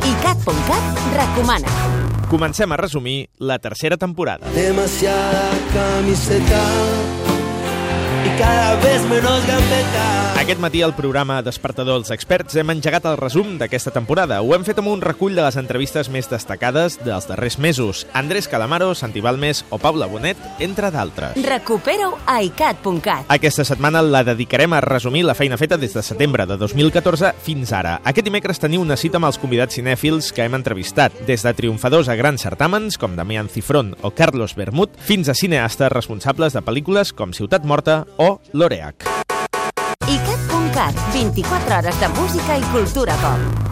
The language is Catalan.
ICAT.cat recomana. Comencem a resumir la tercera temporada. Demasiada camiseta Aquest matí al programa Despertador dels Experts hem engegat el resum d'aquesta temporada. Ho hem fet amb un recull de les entrevistes més destacades dels darrers mesos. Andrés Calamaro, Santi Balmes o Paula Bonet, entre d'altres. Recupera-ho a ICAT.cat. Aquesta setmana la dedicarem a resumir la feina feta des de setembre de 2014 fins ara. Aquest dimecres teniu una cita amb els convidats cinèfils que hem entrevistat, des de triomfadors a grans certàmens com Damián Cifrón o Carlos Bermud, fins a cineastes responsables de pel·lícules com Ciutat Morta o L'Oreac. ICAT.cat, 24 hores de música i cultura pop.